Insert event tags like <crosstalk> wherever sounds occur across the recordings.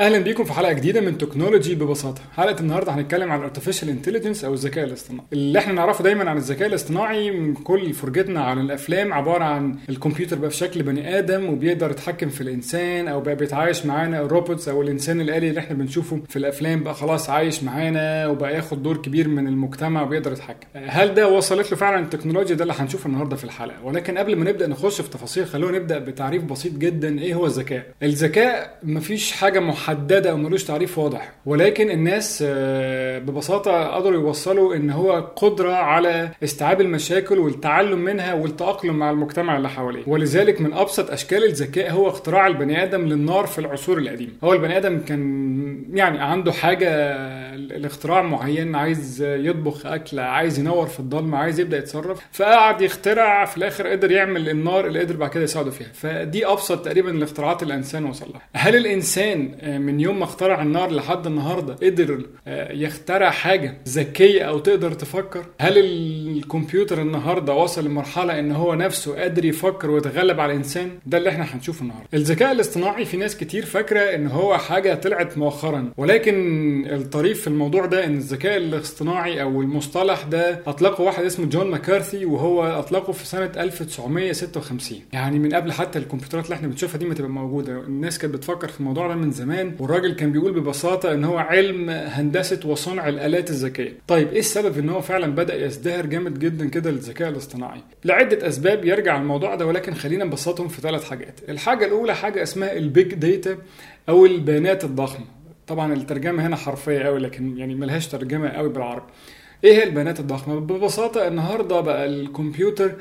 أهلا بيكم في حلقة جديدة من تكنولوجي ببساطة. حلقة النهارده هنتكلم عن ال artificial intelligence أو الذكاء الاصطناعي. اللي إحنا نعرفه دايما عن الذكاء الاصطناعي من كل فرجتنا عن الأفلام عبارة عن الكمبيوتر بقى في شكل بني آدم وبيقدر يتحكم في الإنسان أو بقى بيتعايش معانا ال robots أو الإنسان الآلي اللي إحنا بنشوفه في الأفلام بقى خلاص عايش معانا وبقى ياخد دور كبير من المجتمع وبيقدر يتحكم. هل ده وصلت له فعلا التكنولوجيا؟ ده اللي هنشوفه النهارده في الحلقة. ولكن قبل ما نبدأ نخش في تفاصيل خلونا نبدأ بتعريف بسيط جدا. إيه هو الذكاء؟ الذكاء مفيش حاجة محددة أو ملوش تعريف واضح. ولكن الناس آه، ببساطة قدروا يوصلوا إن هو قدرة على استيعاب المشاكل والتعلم منها والتأقلم مع المجتمع اللي حواليه. ولذلك من أبسط أشكال الذكاء هو اختراع البني آدم للنار في العصور القديمة. هو البني آدم كان يعني عنده حاجة الاختراع معين عايز يطبخ أكل عايز ينور في الضلمة عايز يبدأ يتصرف فقعد يخترع في الآخر قدر يعمل النار اللي قدر بعد كده يساعده فيها. فدي أبسط تقريبا الاختراعات اللي الإنسان وصل لها. هل الإنسان آه، من يوم ما اخترع النار لحد النهارده قدر آه، يخترع حاجة ذكية أو تقدر تفكر؟ هل الكمبيوتر النهارده وصل لمرحلة إن هو نفسه قادر يفكر ويتغلب على الإنسان؟ ده اللي إحنا هنشوفه النهارده. الذكاء الاصطناعي في ناس كتير فاكرة إن هو حاجة طلعت مؤخرا ولكن الطريف في الموضوع ده إن الذكاء الاصطناعي أو المصطلح ده أطلقه واحد اسمه جون ماكارثي وهو أطلقه في سنة 1956 يعني من قبل حتى الكمبيوترات اللي إحنا بنشوفها دي ما تبقى موجودة. الناس كانت بتفكر في الموضوع ده من زمان والراجل كان بيقول ببساطة إن هو علم هندسة وصنع الآلات الذكية. طيب إيه السبب إن هو فعلا بدأ يزدهر جامد جدا كده للذكاء الاصطناعي؟ لعدة أسباب يرجع الموضوع ده ولكن خلينا نبسطهم في ثلاث حاجات. الحاجة الأولى حاجة اسمها ال big data أو البيانات الضخمة. طبعا الترجمة هنا حرفية قوي لكن يعني ملهاش ترجمة قوي بالعربي. إيه هي البيانات الضخمة؟ ببساطة النهارده بقى الكمبيوتر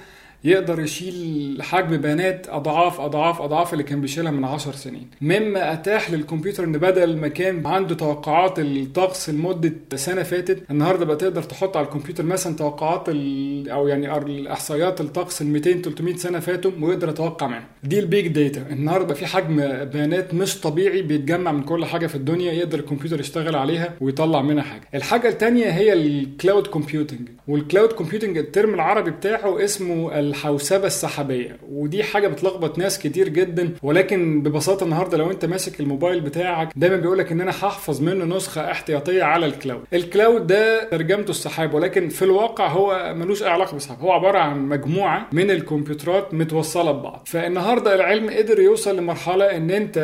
يقدر يشيل حجم بيانات أضعاف أضعاف أضعاف اللي كان بيشيلها من 10 سنين. مما أتاح للكمبيوتر إن بدل ما كان عنده توقعات الطقس لمدة سنة فاتت النهارده بقى تقدر تحط على الكمبيوتر مثلا توقعات أو يعني الإحصائيات الطقس ال 200 300 سنة فاتوا ويقدر يتوقع منها. دي ال big data. النهارده في حجم بيانات مش طبيعي بيتجمع من كل حاجة في الدنيا يقدر الكمبيوتر يشتغل عليها ويطلع منها حاجة. الحاجة الثانية هي ال cloud computing وال cloud computing ال term العربي بتاعه اسمه الحوسبة السحابية. ودي حاجة بتلخبط ناس كتير جدا ولكن ببساطة النهارده لو انت ماسك الموبايل بتاعك دايما بيقول لك إن أنا هحفظ منه نسخة احتياطية على ال cloud. ال cloud ده ترجمته السحاب ولكن في الواقع هو ملوش أي علاقة بالسحاب. هو عبارة عن مجموعة من الكمبيوترات متوصلة ببعض. فالنهاردة العلم قدر يوصل لمرحلة إن انت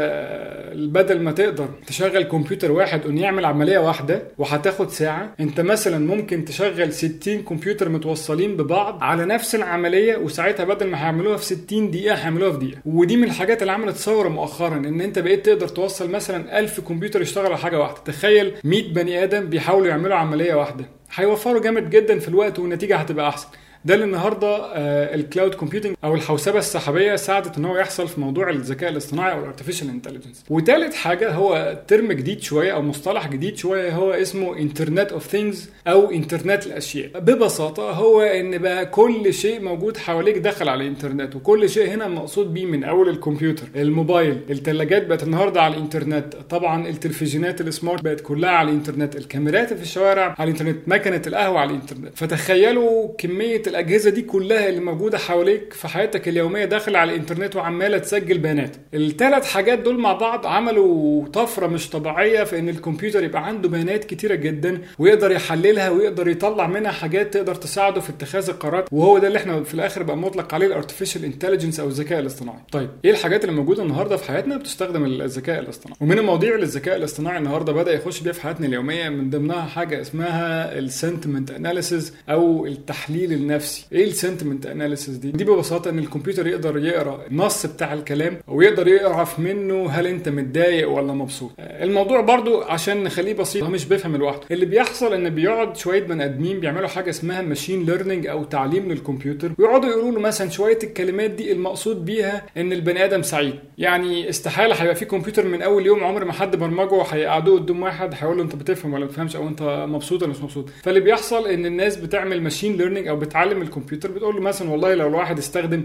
بدل ما تقدر تشغل كمبيوتر واحد انه يعمل عملية واحدة وهتاخد ساعة انت مثلا ممكن تشغل 60 كمبيوتر متوصلين ببعض على نفس العملية وساعتها بدل ما هيعملوها في 60 دقيقة هيعملوها في دقيقة. ودي من الحاجات اللي عملت ثورة مؤخرا إن أنت بقيت تقدر توصل مثلا 1000 كمبيوتر يشتغل على حاجة واحدة. تخيل 100 بني آدم بيحاولوا يعملوا عملية واحدة. هيوفروا جامد جدا في الوقت والنتيجة هتبقى أحسن. ده اللي النهارده آه، ال cloud computing أو الحوسبة السحابية ساعدت إن هو يحصل في موضوع الذكاء الاصطناعي أو ال artificial intelligence وثالث حاجة هو term جديد شوية أو مصطلح جديد شوية هو اسمه internet of things أو انترنت الأشياء. ببساطة هو إن بقى كل شيء موجود حواليك دخل على الإنترنت وكل شيء هنا مقصود بيه من أول الكمبيوتر. الموبايل الثلاجات بقت النهارده على الإنترنت. طبعا التلفزيونات ال smart بقت كلها على الإنترنت. الكاميرات في الشوارع على الإنترنت. مكنة القهوة على الإنترنت. فتخيلوا كمية الأجهزة دي كلها اللي موجودة حواليك في حياتك اليومية داخل على الإنترنت وعمالة تسجل بيانات. الثلاث حاجات دول مع بعض عملوا طفرة مش طبيعية في إن الكمبيوتر يبقى عنده بيانات كتيرة جدا ويقدر يحللها ويقدر يطلع منها حاجات تقدر تساعده في اتخاذ القرارات. وهو ده اللي إحنا في الآخر بقى مطلق عليه ال artificial intelligence أو الذكاء الاصطناعي. طيب إيه الحاجات اللي موجودة النهارده في حياتنا بتستخدم الذكاء الاصطناعي؟ ومن المواضيع اللي الذكاء الاصطناعي النهارده بدأ يخش بيها في حياتنا اليومية من ضمنها حاجة اسمها ال sentiment analysis أو التحليل النفسي. إيه ال sentiment analysis دي؟ دي ببساطة إن الكمبيوتر يقدر يقرأ النص بتاع الكلام ويقدر يعرف منه هل أنت متضايق ولا مبسوط. الموضوع برضو عشان نخليه بسيط هو مش بيفهم لوحده. اللي بيحصل إن بيقعد شوية بني آدمين بيعملوا حاجة اسمها machine learning أو تعليم للكمبيوتر ويقعدوا يقولوا له مثلا شوية الكلمات دي المقصود بيها إن البني آدم سعيد. يعني استحالة هيبقى في كمبيوتر من أول يوم عمر ما حد برمجه هيقعدوه قدام واحد هيقول له أنت بتفهم ولا ما بتفهمش أو أنت مبسوط ولا مش مبسوط. فاللي بيحصل إن الناس بتعمل machine learning أو بتعلم الكمبيوتر بتقول له مثلا والله لو الواحد استخدم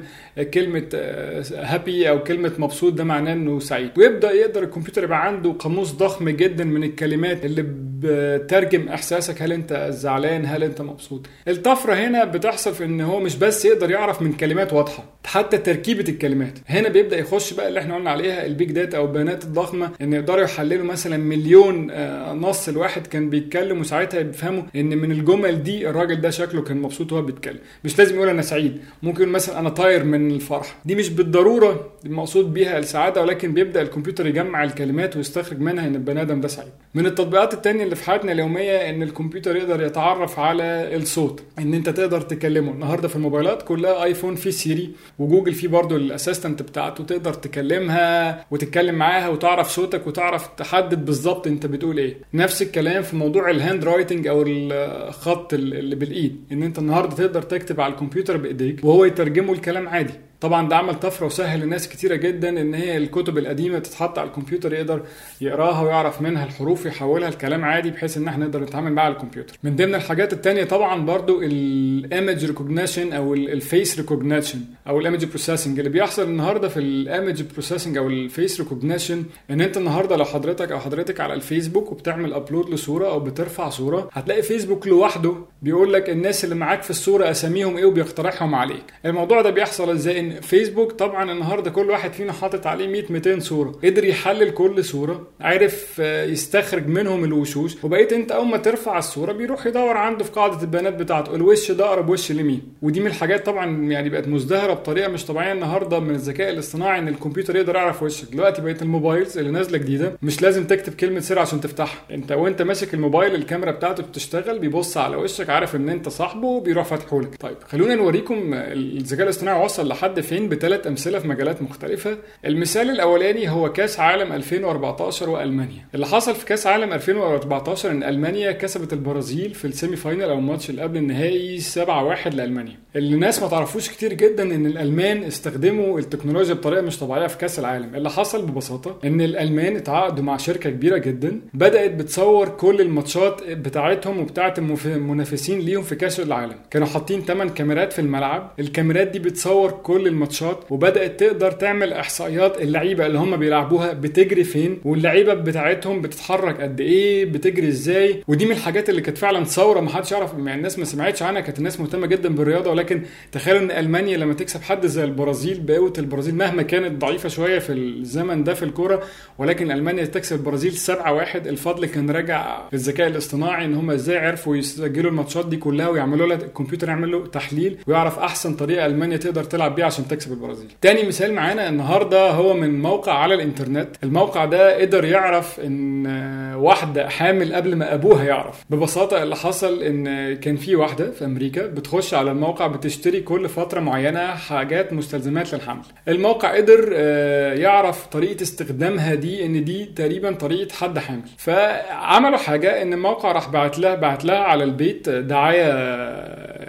كلمة happy أو كلمة مبسوط ده معناه إنه سعيد. ويبدأ يقدر الكمبيوتر يبقى عنده قاموس ضخم جدا من الكلمات اللي بترجم إحساسك هل أنت زعلان؟ هل أنت مبسوط؟ الطفرة هنا بتحصل في إن هو مش بس يقدر يعرف من كلمات واضحة حتى تركيبة الكلمات. هنا بيبدأ يخش بقى اللي إحنا قلنا عليها ال big data أو البيانات الضخمة إن يقدروا يحللوا مثلا مليون آه، نص الواحد كان بيتكلم وساعتها يفهموا إن من الجمل دي الراجل ده شكله كان مبسوط وهو بيتكلم. مش لازم يقول أنا سعيد ممكن مثلا أنا طاير من الفرح. دي مش بالضرورة المقصود بيها السعادة ولكن بيبدأ الكمبيوتر يجمع الكلمات ويستخرج منها إن البني آدم ده سعيد. من التطبيقات التانية اللي في حياتنا اليومية إن الكمبيوتر يقدر يتعرف على الصوت إن أنت تقدر تكلمه. النهارده في الموبايلات كلها آيفون في سيري وجوجل في برضه ال assistant بتاعته تقدر تكلمها وتتكلم معاها وتعرف صوتك وتعرف تحدد بالظبط أنت بتقول إيه. نفس الكلام في موضوع ال handwriting أو الخط اللي بالإيد. إن أنت النهارده تقدر تكتب على الكمبيوتر بإيديك وهو يترجمه الكلام عادي. طبعا ده عمل طفرة وسهل لناس كتيرة جدا إن هي الكتب القديمة تتحط على الكمبيوتر يقدر يقراها ويعرف منها الحروف ويحولها لكلام عادي بحيث إن إحنا نقدر نتعامل معاها على الكمبيوتر. من ضمن الحاجات التانية طبعا برضو ال image recognition أو ال face recognition أو ال image processing اللي بيحصل النهارده في ال image processing أو ال face recognition إن أنت النهارده لو حضرتك أو حضرتك على الفيسبوك وبتعمل upload لصورة أو بترفع صورة هتلاقي فيسبوك لوحده بيقول لك الناس اللي معاك في الصورة أساميهم إيه وبيقترحهم عليك. الموضوع ده بيحصل إزاي؟ فيسبوك طبعا النهارده كل واحد فينا حاطط عليه 100 200 صورة. قدر يحلل كل صورة عرف يستخرج منهم الوشوش. وبقيت انت اول ما ترفع الصورة بيروح يدور عنده في قاعدة البيانات بتاعته. الوش ده اقرب وش لمين؟ ودي من الحاجات طبعا يعني بقت مزدهرة بطريقة مش طبيعية النهارده من الذكاء الاصطناعي ان الكمبيوتر يقدر يعرف وشك دلوقتي بقت الموبايلز اللي نازلة جديدة مش لازم تكتب كلمة سر عشان تفتحها. انت وانت ماسك الموبايل الكاميرا بتاعته بتشتغل بيبص على وشك عارف ان انت صاحبه بيروح فاتحه لك. طيب خلونا نوريكم الذكاء الاصطناعي وصل لحد فين بثلاث أمثلة في مجالات مختلفة. المثال الأولاني هو كأس عالم 2014 وألمانيا. اللي حصل في كأس عالم 2014 إن ألمانيا كسبت البرازيل في ال semi-final أو الماتش اللي قبل النهائي 7-1 لألمانيا. اللي الناس ما تعرفوش كتير جدا إن الألمان استخدموا التكنولوجيا بطريقة مش طبيعية في كأس العالم. اللي حصل ببساطة إن الألمان اتعاقدوا مع شركة كبيرة جدا بدأت بتصور كل الماتشات بتاعتهم وبتاعه المنافسين ليهم في كأس العالم. كانوا حاطين 8 كاميرات في الملعب. الكاميرات دي بتصور كل الماتشات وبدأت تقدر تعمل إحصائيات اللعيبة اللي هم بيلعبوها بتجري فين واللعيبة بتاعتهم بتتحرك قد إيه بتجري إزاي. ودي من الحاجات اللي كانت فعلا ثورة ما حدش يعرف يعني الناس ما سمعتش عنها كانت الناس مهتمة جدا بالرياضة. ولكن تخيلوا إن ألمانيا لما تكسب حد زي البرازيل بقوة البرازيل مهما كانت ضعيفة شوية في الزمن ده في الكورة ولكن ألمانيا تكسب البرازيل 7 1 الفضل كان راجع للذكاء الاصطناعي إن هم إزاي عرفوا يسجلوا الماتشات دي كلها ويعملوا لها الكمبيوتر يعمل له تحليل ويعرف أحسن طريقة ألمانيا تقدر تلعب بيها عشان تكسب البرازيل. تاني مثال معانا النهارده هو من موقع على الانترنت. الموقع ده قدر يعرف إن واحدة حامل قبل ما أبوها يعرف. ببساطة اللي حصل إن كان في واحدة في أمريكا بتخش على الموقع بتشتري كل فترة معينة حاجات مستلزمات للحمل. الموقع قدر يعرف طريقة استخدامها دي إن دي تقريبا طريقة حد حامل. فعملوا حاجة إن الموقع راح بعت لها بعت لها على البيت دعاية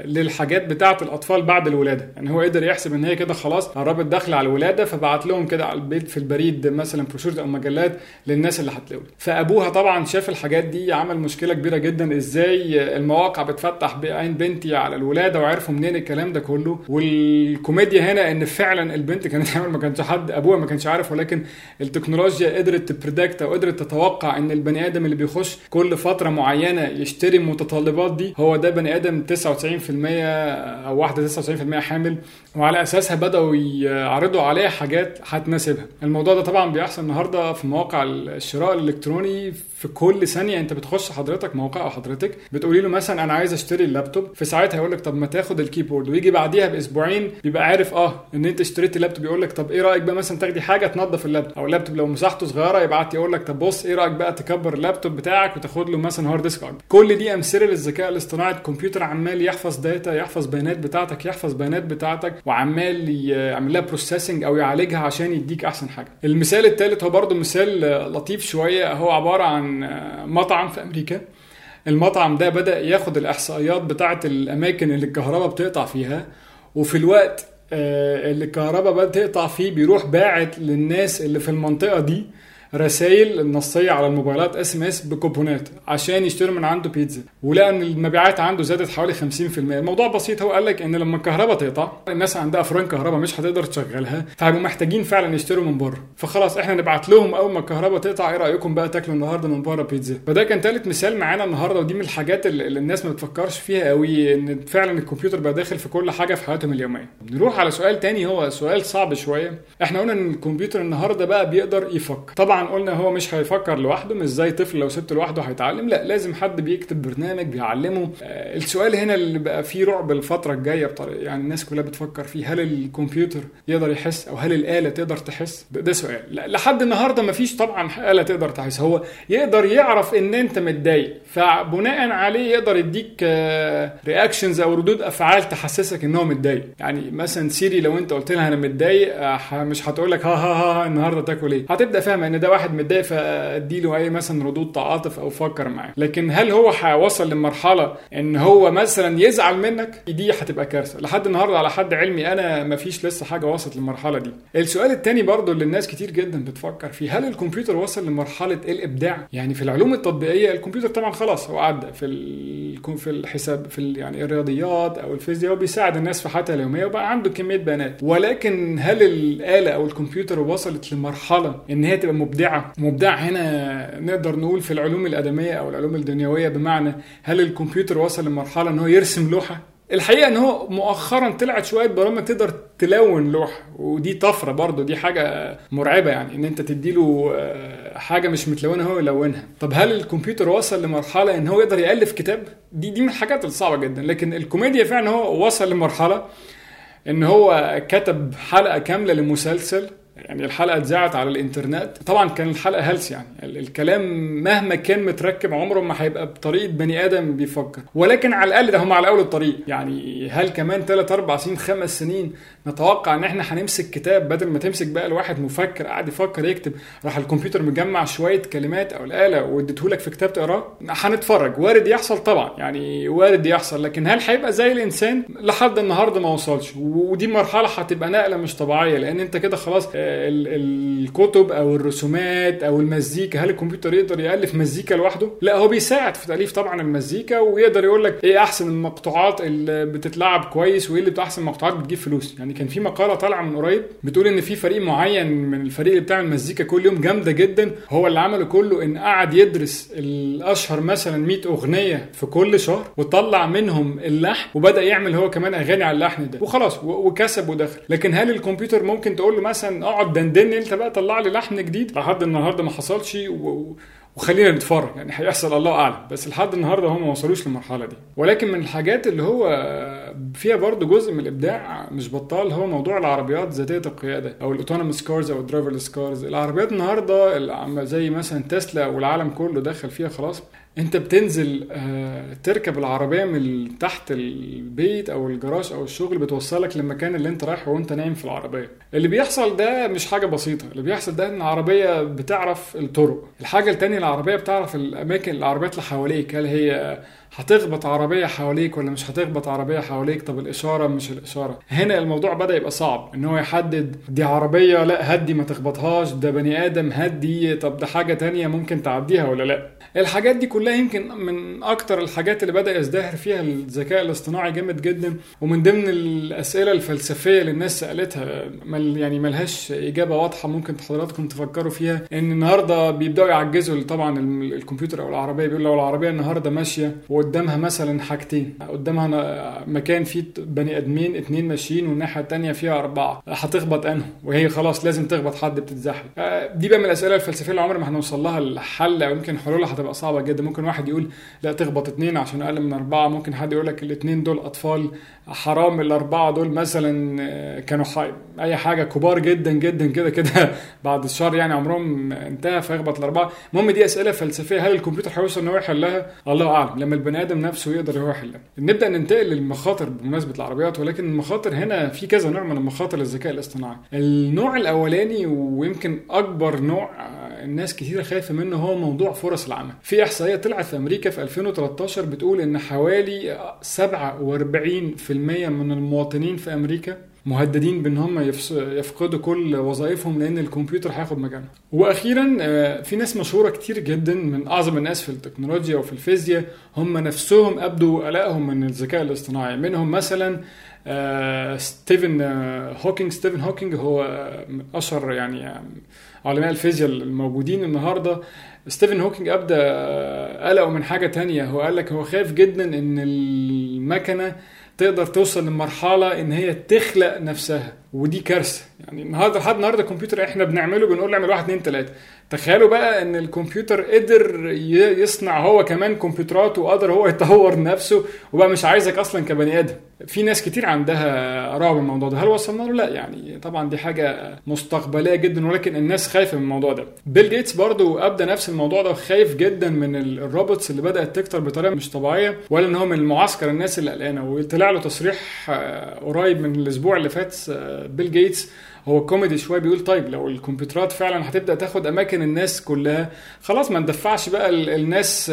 للحاجات بتاعة الأطفال بعد الولادة. يعني هو قدر يحسب إن هي كده خلاص قربت داخلة على الولادة فبعت لهم كده على البيت في البريد مثلا brochures أو مجلات للناس اللي هتولد فأبوها طبعا شاف الحاجات دي عمل مشكلة كبيرة جدا إزاي المواقع بتبعت لبنتي على الولادة وعرفوا منين الكلام ده كله. والكوميديا هنا إن فعلا البنت كانت <laughs> حامل ما كانش حد أبوها ما كانش عارف ولكن التكنولوجيا قدرت predict أو قدرت تتوقع إن البني آدم اللي بيخش كل فترة معينة يشتري المتطلبات دي هو ده بني آدم 99% أو واحدة 99% حامل وعلى أساسها بدأوا يعرضوا عليها حاجات هتناسبها. الموضوع ده طبعا بيحصل النهارده في مواقع الشراء الإلكتروني في كل ثانية أنت بتخش حضرتك موقع أو حضرتك بتقولي له مثلا أنا عايز أشتري اللابتوب في ساعتها يقول لك طب ما تاخد ال keyboard ويجي بعديها بأسبوعين بيبقى عارف آه إن أنت اشتريت اللابتوب يقول لك طب إيه رأيك بقى مثلا تاخدي حاجة تنظف اللابتوب؟ أو اللابتوب لو مساحته صغيرة يبعت يقول لك طب بص إيه رأيك بقى تكبر اللابتوب بتاعك وتاخد له مثلا hard disk كل دي أمثلة للذكاء الاصطناعي الكمبيوتر عمال يحفظ data يحفظ بيانات بتاعتك يحفظ بيانات بتاعتك وعمال يعمل لها processing أو يعالجها عشان يديك أحسن حاجة. المثال الثالث هو برضه مثال لطيف شوية. هو عبارة عن مطعم في أمريكا. المطعم ده بدأ ياخد الإحصائيات بتاعه الأماكن اللي الكهرباء بتقطع فيها وفي الوقت اللي الكهرباء بدات تقطع فيه بيروح باعت للناس اللي في المنطقة دي رسائل النصية على الموبايلات SMS بكوبونات عشان يشتروا من عنده بيتزا. ولقى ان المبيعات عنده زادت حوالي 50% الموضوع بسيط. هو قال لك إن لما الكهرباء تقطع الناس عندها فرن كهرباء مش هتقدر تشغلها فهيبقوا محتاجين فعلا يشتروا من بره. فخلاص إحنا نبعت لهم أول ما الكهرباء تقطع إيه رأيكم بقى تاكلوا النهارده من بره بيتزا؟ فده كان ثالث مثال معانا النهارده ودي من الحاجات اللي الناس ما بتفكرش فيها قوي إن فعلا الكمبيوتر بقى داخل في كل حاجة في حياتهم اليومية. نروح على سؤال تاني هو سؤال صعب شوية. إحنا قلنا إن الكمبيوتر النهارده بقى بيقدر يفكر طبعا قلنا هو مش هيفكر لوحده مش زي طفل لو سبته لوحده هيتعلم لا لازم حد بيكتب برنامج بيعلمه. آه السؤال هنا اللي بقى فيه رعب الفترة الجاية بطريقة يعني الناس كلها بتفكر فيه هل الكمبيوتر يقدر يحس أو هل الآلة تقدر تحس؟ ده, سؤال. لحد النهارده ما فيش طبعا آلة تقدر تحس. هو يقدر يعرف إن أنت متضايق. فبناء عليه يقدر يديك reactions أو ردود أفعال تحسسك ان هو متضايق. يعني مثلا سيري لو أنت قلت لها أنا متضايق آه، مش هتقول لك ها ها ها النهارده تاكل إيه؟ هتبدأ فاهمة إن ده واحد متضايق فادي له أي مثلا ردود تعاطف أو فكر معاه. لكن هل هو هيوصل لمرحلة إن هو مثلا يزعل منك؟ دي هتبقى كارثة. لحد النهارده على حد علمي أنا ما فيش لسه حاجة وصلت للمرحلة دي. السؤال التاني برضو اللي الناس كتير جدا بتفكر فيه هل الكمبيوتر وصل لمرحلة الإبداع؟ يعني في العلوم التطبيقية الكمبيوتر طبعا خلاص هو عدى في في الحساب في يعني الرياضيات أو الفيزياء وبيساعد الناس في حياتها اليومية وبقى عنده كمية بيانات. ولكن هل الآلة أو الكمبيوتر وصلت لمرحلة إن هي تبقى مبدعة؟ مبدع هنا نقدر نقول في العلوم الأدمية أو العلوم الدنيوية بمعنى هل الكمبيوتر وصل لمرحلة إن هو يرسم لوحة؟ الحقيقة إن هو مؤخرا طلعت شوية برامج تقدر تلون لوحه ودي طفرة برضه دي حاجة مرعبة يعني إن أنت تديله آه، حاجة مش متلونة هو يلونها. طب هل الكمبيوتر وصل لمرحلة إن هو يقدر يألف كتاب؟ دي دي من الحاجات الصعبة جدا. لكن الكوميديا فعلا هو وصل لمرحلة إن هو كتب حلقة كاملة لمسلسل يعني الحلقة اتذاعت على الإنترنت. طبعا كان الحلقة هلس يعني. ال- الكلام مهما كان متركب عمره ما هيبقى بطريقه بني آدم بيفكر. ولكن على الأقل ده هم على أول الطريق. يعني هل كمان 3 4 سنين 5 سنين نتوقع إن إحنا هنمسك كتاب بدل ما تمسك بقى الواحد مفكر قاعد يفكر يكتب راح الكمبيوتر مجمع شوية كلمات أو الآلة واديتهولك في كتاب تقراه؟ هنتفرج. وارد يحصل طبعا. يعني وارد يحصل. لكن هل هيبقى زي الإنسان؟ لحد النهارده ما وصلش. ودي مرحلة هتبقى نقلة مش طبيعية. لأن أنت كده خلاص آه، الكتب أو الرسومات أو المزيكا. هل الكمبيوتر يقدر يألف مزيكا لوحده؟ لا هو بيساعد في تأليف طبعا المزيكا ويقدر يقول لك إيه أحسن المقطوعات اللي بتتلعب كويس وإيه اللي أحسن مقطوعات بتجيب فلوس. يعني كان في مقالة طالعة من قريب بتقول إن في فريق معين من الفريق اللي بتعمل مزيكا كل يوم جامدة جدا. هو اللي عمله كله إن قعد يدرس الأشهر مثلا 100 أغنية في كل شهر وطلع منهم اللحن وبدأ يعمل هو كمان أغاني على اللحن ده وخلاص وكسب ودخل. لكن هل الكمبيوتر ممكن تقول له مثلا اقعد دندن انت بقى طلع لي لحن جديد. لحد النهارده ما حصلش و... وخلينا نتفرج يعني هيحصل الله أعلم. بس لحد النهارده هم ما وصلوش للمرحلة دي. ولكن من الحاجات اللي هو فيها برضه جزء من الإبداع مش بطال هو موضوع العربيات ذاتية القيادة أو ال autonomous cars أو ال driverless cars. العربيات النهارده زي مثلا تسلا والعالم كله دخل فيها خلاص. انت بتنزل آه، تركب العربية من تحت البيت أو الجراج أو الشغل بتوصلك للمكان اللي انت رايحه وانت نايم في العربية. اللي بيحصل ده مش حاجة بسيطة. اللي بيحصل ده ان العربية بتعرف الطرق. الحاجة التانية العربية بتعرف الأماكن العربيات اللي حواليك. هل هي هتخبط عربية حواليك ولا مش هتخبط عربية حواليك؟ طب الاشاره مش الاشاره هنا الموضوع بدأ يبقى صعب إن هو يحدد دي عربية لا هدي ما تخبطهاش ده بني آدم هدي طب ده حاجة تانية ممكن تعديها ولا لا؟ الحاجات دي كلها يمكن من أكتر الحاجات اللي بدأ يزدهر فيها الذكاء الاصطناعي جامد جدا ومن ضمن الأسئلة الفلسفية اللي الناس سألتها مل يعني ملهاش إجابة واضحة ممكن حضراتكم تفكروا فيها إن النهارده بيبدأوا يعجزوا طبعا ال- الكمبيوتر أو العربية بيقول لو العربية النهارده ماشية وقدامها مثلا حاجتين. قدامها مكان فيه بني آدمين اتنين ماشيين والناحية التانية فيها أربعة. هتخبط أنه وهي خلاص لازم تخبط حد بتتزحلق. آه، دي بقى من الأسئلة الفلسفية اللي عمر ما هنوصل لها الحل أو يمكن حلولها هتبقى صعبة جدا. ممكن واحد يقول لا تخبط اتنين عشان أقل من أربعة. ممكن حد يقول لك الاتنين دول أطفال. حرام الأربعة دول مثلا آه، كانوا حي... أي حاجة كبار جدا جدا كده كده <laughs> بعد الشر يعني عمرهم انتهى فيخبط الأربعة. المهم دي أسئلة فلسفية. هل الكمبيوتر هيوصل ان هو يحلها الله أعلم. لما البني آدم نفسه يقدر هو يحلها نبدأ ننتقل للمخاطر بمناسبة العربيات ولكن المخاطر هنا في كذا نوع من المخاطر للذكاء الاصطناعي. النوع الأولاني ويمكن أكبر نوع آه، الناس كتير خايفة منه هو موضوع فرص العمل. في إحصائية طلعت في أمريكا في 2013 بتقول إن حوالي 47% من المواطنين في أمريكا مهددين بإن هم يفقدوا كل وظائفهم لأن الكمبيوتر هياخد مكانهم وأخيرا آه، في ناس مشهورة كتير جدا من أعظم الناس في التكنولوجيا وفي الفيزياء هم نفسهم أبدوا قلقهم من الذكاء الاصطناعي. منهم مثلا آه، ستيفن آه، هوكينج. ستيفن هوكينج هو من أشهر يعني علماء الفيزياء الموجودين النهارده. ستيفن هوكينج ابدا قلقه من حاجة تانية. هو قال لك هو خايف جدا إن المكنة تقدر توصل لمرحلة إن هي تخلق نفسها. ودي كارثة. يعني النهارده لحد النهارده الكمبيوتر إحنا بنعمله بنقول اعمل واحد اتنين تلاتة. تخيلوا بقى إن الكمبيوتر قدر يصنع هو كمان كمبيوترات وقدر هو <laughs> يطور نفسه وبقى مش عايزك أصلا كبني آدم. في ناس كتير عندها رعب من الموضوع ده. هل وصلنا له؟ لا. يعني طبعا دي حاجة مستقبلية جدا ولكن الناس خايفة من الموضوع ده. بيل جيتس برضو ابدا نفس الموضوع ده وخايف جدا من ال- robots اللي بدأت تكتر بطريقة مش طبيعية ولا إن هو من معسكر الناس اللي قلقانه وطلع له تصريح آه، قريب من الأسبوع اللي فات آه، بيل جيتس هو كوميدي شوية بيقول طيب لو الكمبيوترات فعلا هتبدأ تاخد أماكن الناس كلها خلاص ما ندفعش بقى ال- الناس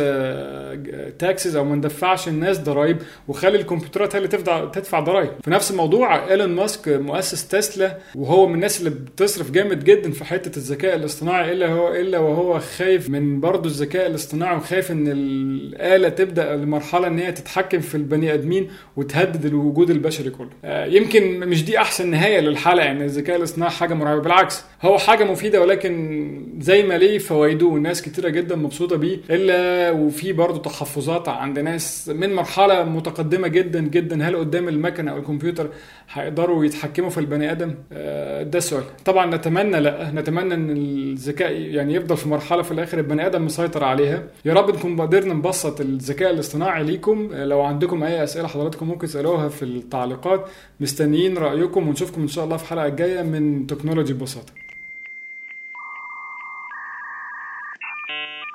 taxes أو ما ندفعش الناس ضرائب وخلي الكمبيوترات هي اللي تدفع تدفع ضرائب في نفس الموضوع إيلون ماسك مؤسس تسلا وهو من الناس اللي بتصرف جامد جدا في حتة الذكاء الاصطناعي إلا هو إلا وهو خايف من برضه الذكاء الاصطناعي وخايف إن الآلة تبدأ لمرحلة إن هي تتحكم في البني آدمين وتهدد الوجود البشري كله. آه، يمكن مش دي أحسن نهاية للحلقه ان الذكاء الاصطناعي حاجة مرعبة. بالعكس هو حاجة مفيدة ولكن زي ما ليه فوائده وناس كتيرة جدا مبسوطة بيه إلا وفي برضه تحفظات عند ناس من مرحلة متقدمة جدا جدا. هل قدام المكنة أو الكمبيوتر هيقدروا يتحكموا في البني آدم؟ آه، ده السؤال طبعا نتمنى لأ. نتمنى إن الذكاء يعني يفضل في مرحلة في الآخر البني آدم مسيطر عليها. يا رب نكون قدرنا نبسط الذكاء الاصطناعي ليكم. آه، لو عندكم أي أسئلة حضراتكم ممكن تسألوها في التعليقات. مستنيين رأيكم ونشوفكم إن شاء الله في الحلقة الجاية. من تكنولوجي ببساطة.